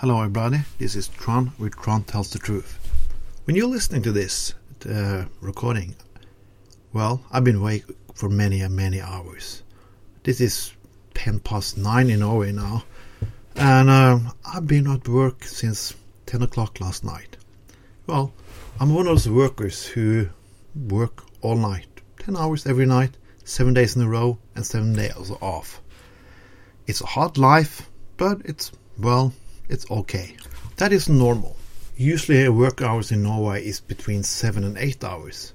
Hello, everybody. This is Trond with Trond Tells the Truth. When you're listening to this uh, recording, well, I've been awake for many and many hours. This is 10 past 9 in Norway now, and um, I've been at work since 10 o'clock last night. Well, I'm one of those workers who work all night, 10 hours every night, 7 days in a row, and 7 days off. It's a hard life, but it's, well, it's okay. That is normal. Usually work hours in Norway is between 7 and 8 hours.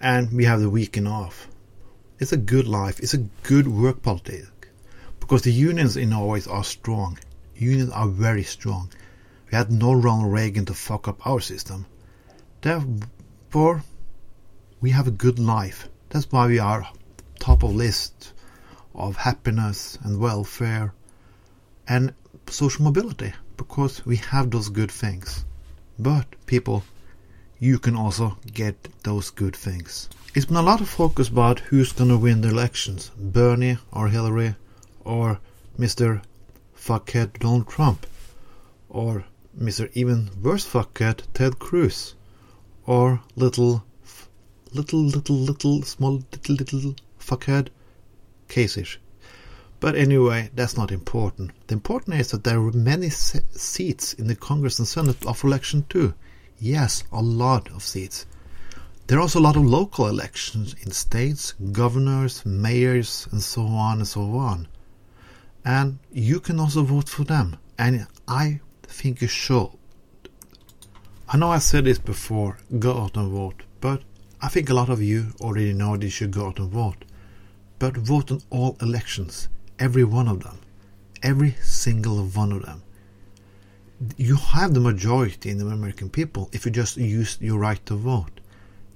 And we have the weekend off. It's a good life. It's a good work politics. Because the unions in Norway are strong. Unions are very strong. We had no Ronald Reagan to fuck up our system. Therefore, we have a good life. That's why we are top of list of happiness and welfare and social mobility because we have those good things. But people, you can also get those good things. It's been a lot of focus about who's gonna win the elections, Bernie or Hillary or Mr. Fuckhead Donald Trump or Mr. Even Worse Fuckhead Ted Cruz or little, little, little, little, small, little, little fuckhead Kasich. But anyway, that's not important. The important is that there are many seats in the Congress and Senate of election too. Yes, a lot of seats. There are also a lot of local elections in states, governors, mayors, and so on and so on. And you can also vote for them. And I think you should. I know I said this before, go out and vote, but I think a lot of you already know that you should go out and vote. But vote on all elections every one of them. Every single one of them. You have the majority in the American people if you just use your right to vote.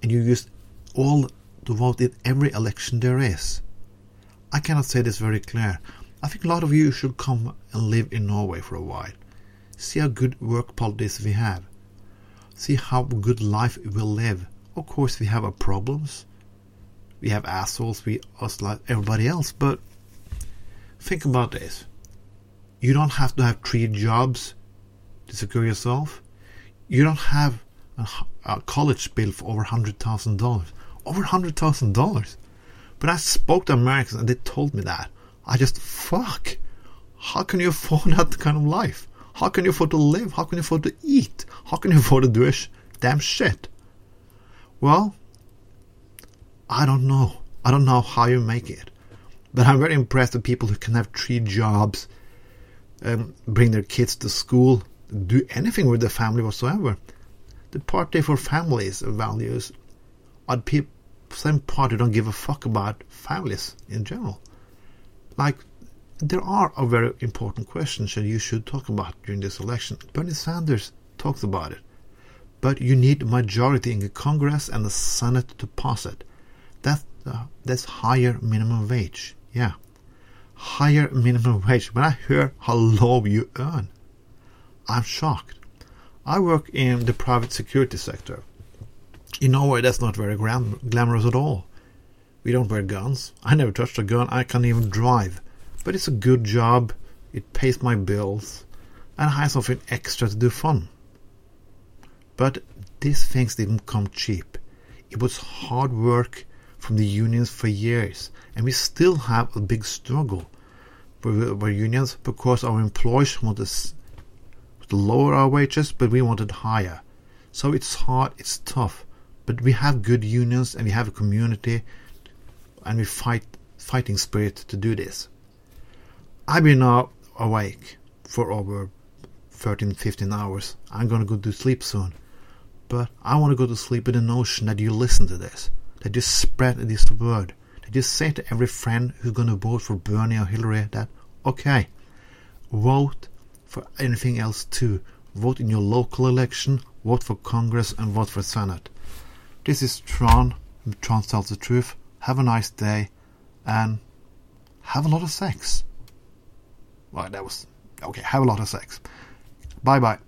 And you use all to vote in every election there is. I cannot say this very clear. I think a lot of you should come and live in Norway for a while. See how good work politics we have. See how good life we live. Of course, we have our problems. We have assholes, we us like everybody else, but Think about this. You don't have to have three jobs to secure yourself. You don't have a, a college bill for over $100,000. Over $100,000. But I spoke to Americans and they told me that. I just, fuck. How can you afford that kind of life? How can you afford to live? How can you afford to eat? How can you afford to do a sh- damn shit? Well, I don't know. I don't know how you make it. But I'm very impressed with people who can have three jobs, um, bring their kids to school, do anything with their family whatsoever. The party for families values are people, same party don't give a fuck about families in general. Like, there are a very important questions that you should talk about during this election. Bernie Sanders talks about it. But you need a majority in the Congress and the Senate to pass it. That, uh, that's higher minimum wage. Yeah. Higher minimum wage. When I hear how low you earn, I'm shocked. I work in the private security sector. In Norway, that's not very glam- glamorous at all. We don't wear guns. I never touched a gun. I can't even drive. But it's a good job. It pays my bills. And I have something extra to do fun. But these things didn't come cheap. It was hard work from the unions for years, and we still have a big struggle with our unions because our employers wanted to lower our wages, but we want it higher. So it's hard, it's tough, but we have good unions and we have a community, and we fight fighting spirit to do this. I've been now awake for over 13, 15 hours. I'm gonna go to sleep soon. But I want to go to sleep with the notion that you listen to this that just spread this word. That just say to every friend who's going to vote for Bernie or Hillary that, okay, vote for anything else too. Vote in your local election, vote for Congress, and vote for Senate. This is Trond. Trond tells the truth. Have a nice day, and have a lot of sex. Well, that was okay. Have a lot of sex. Bye bye.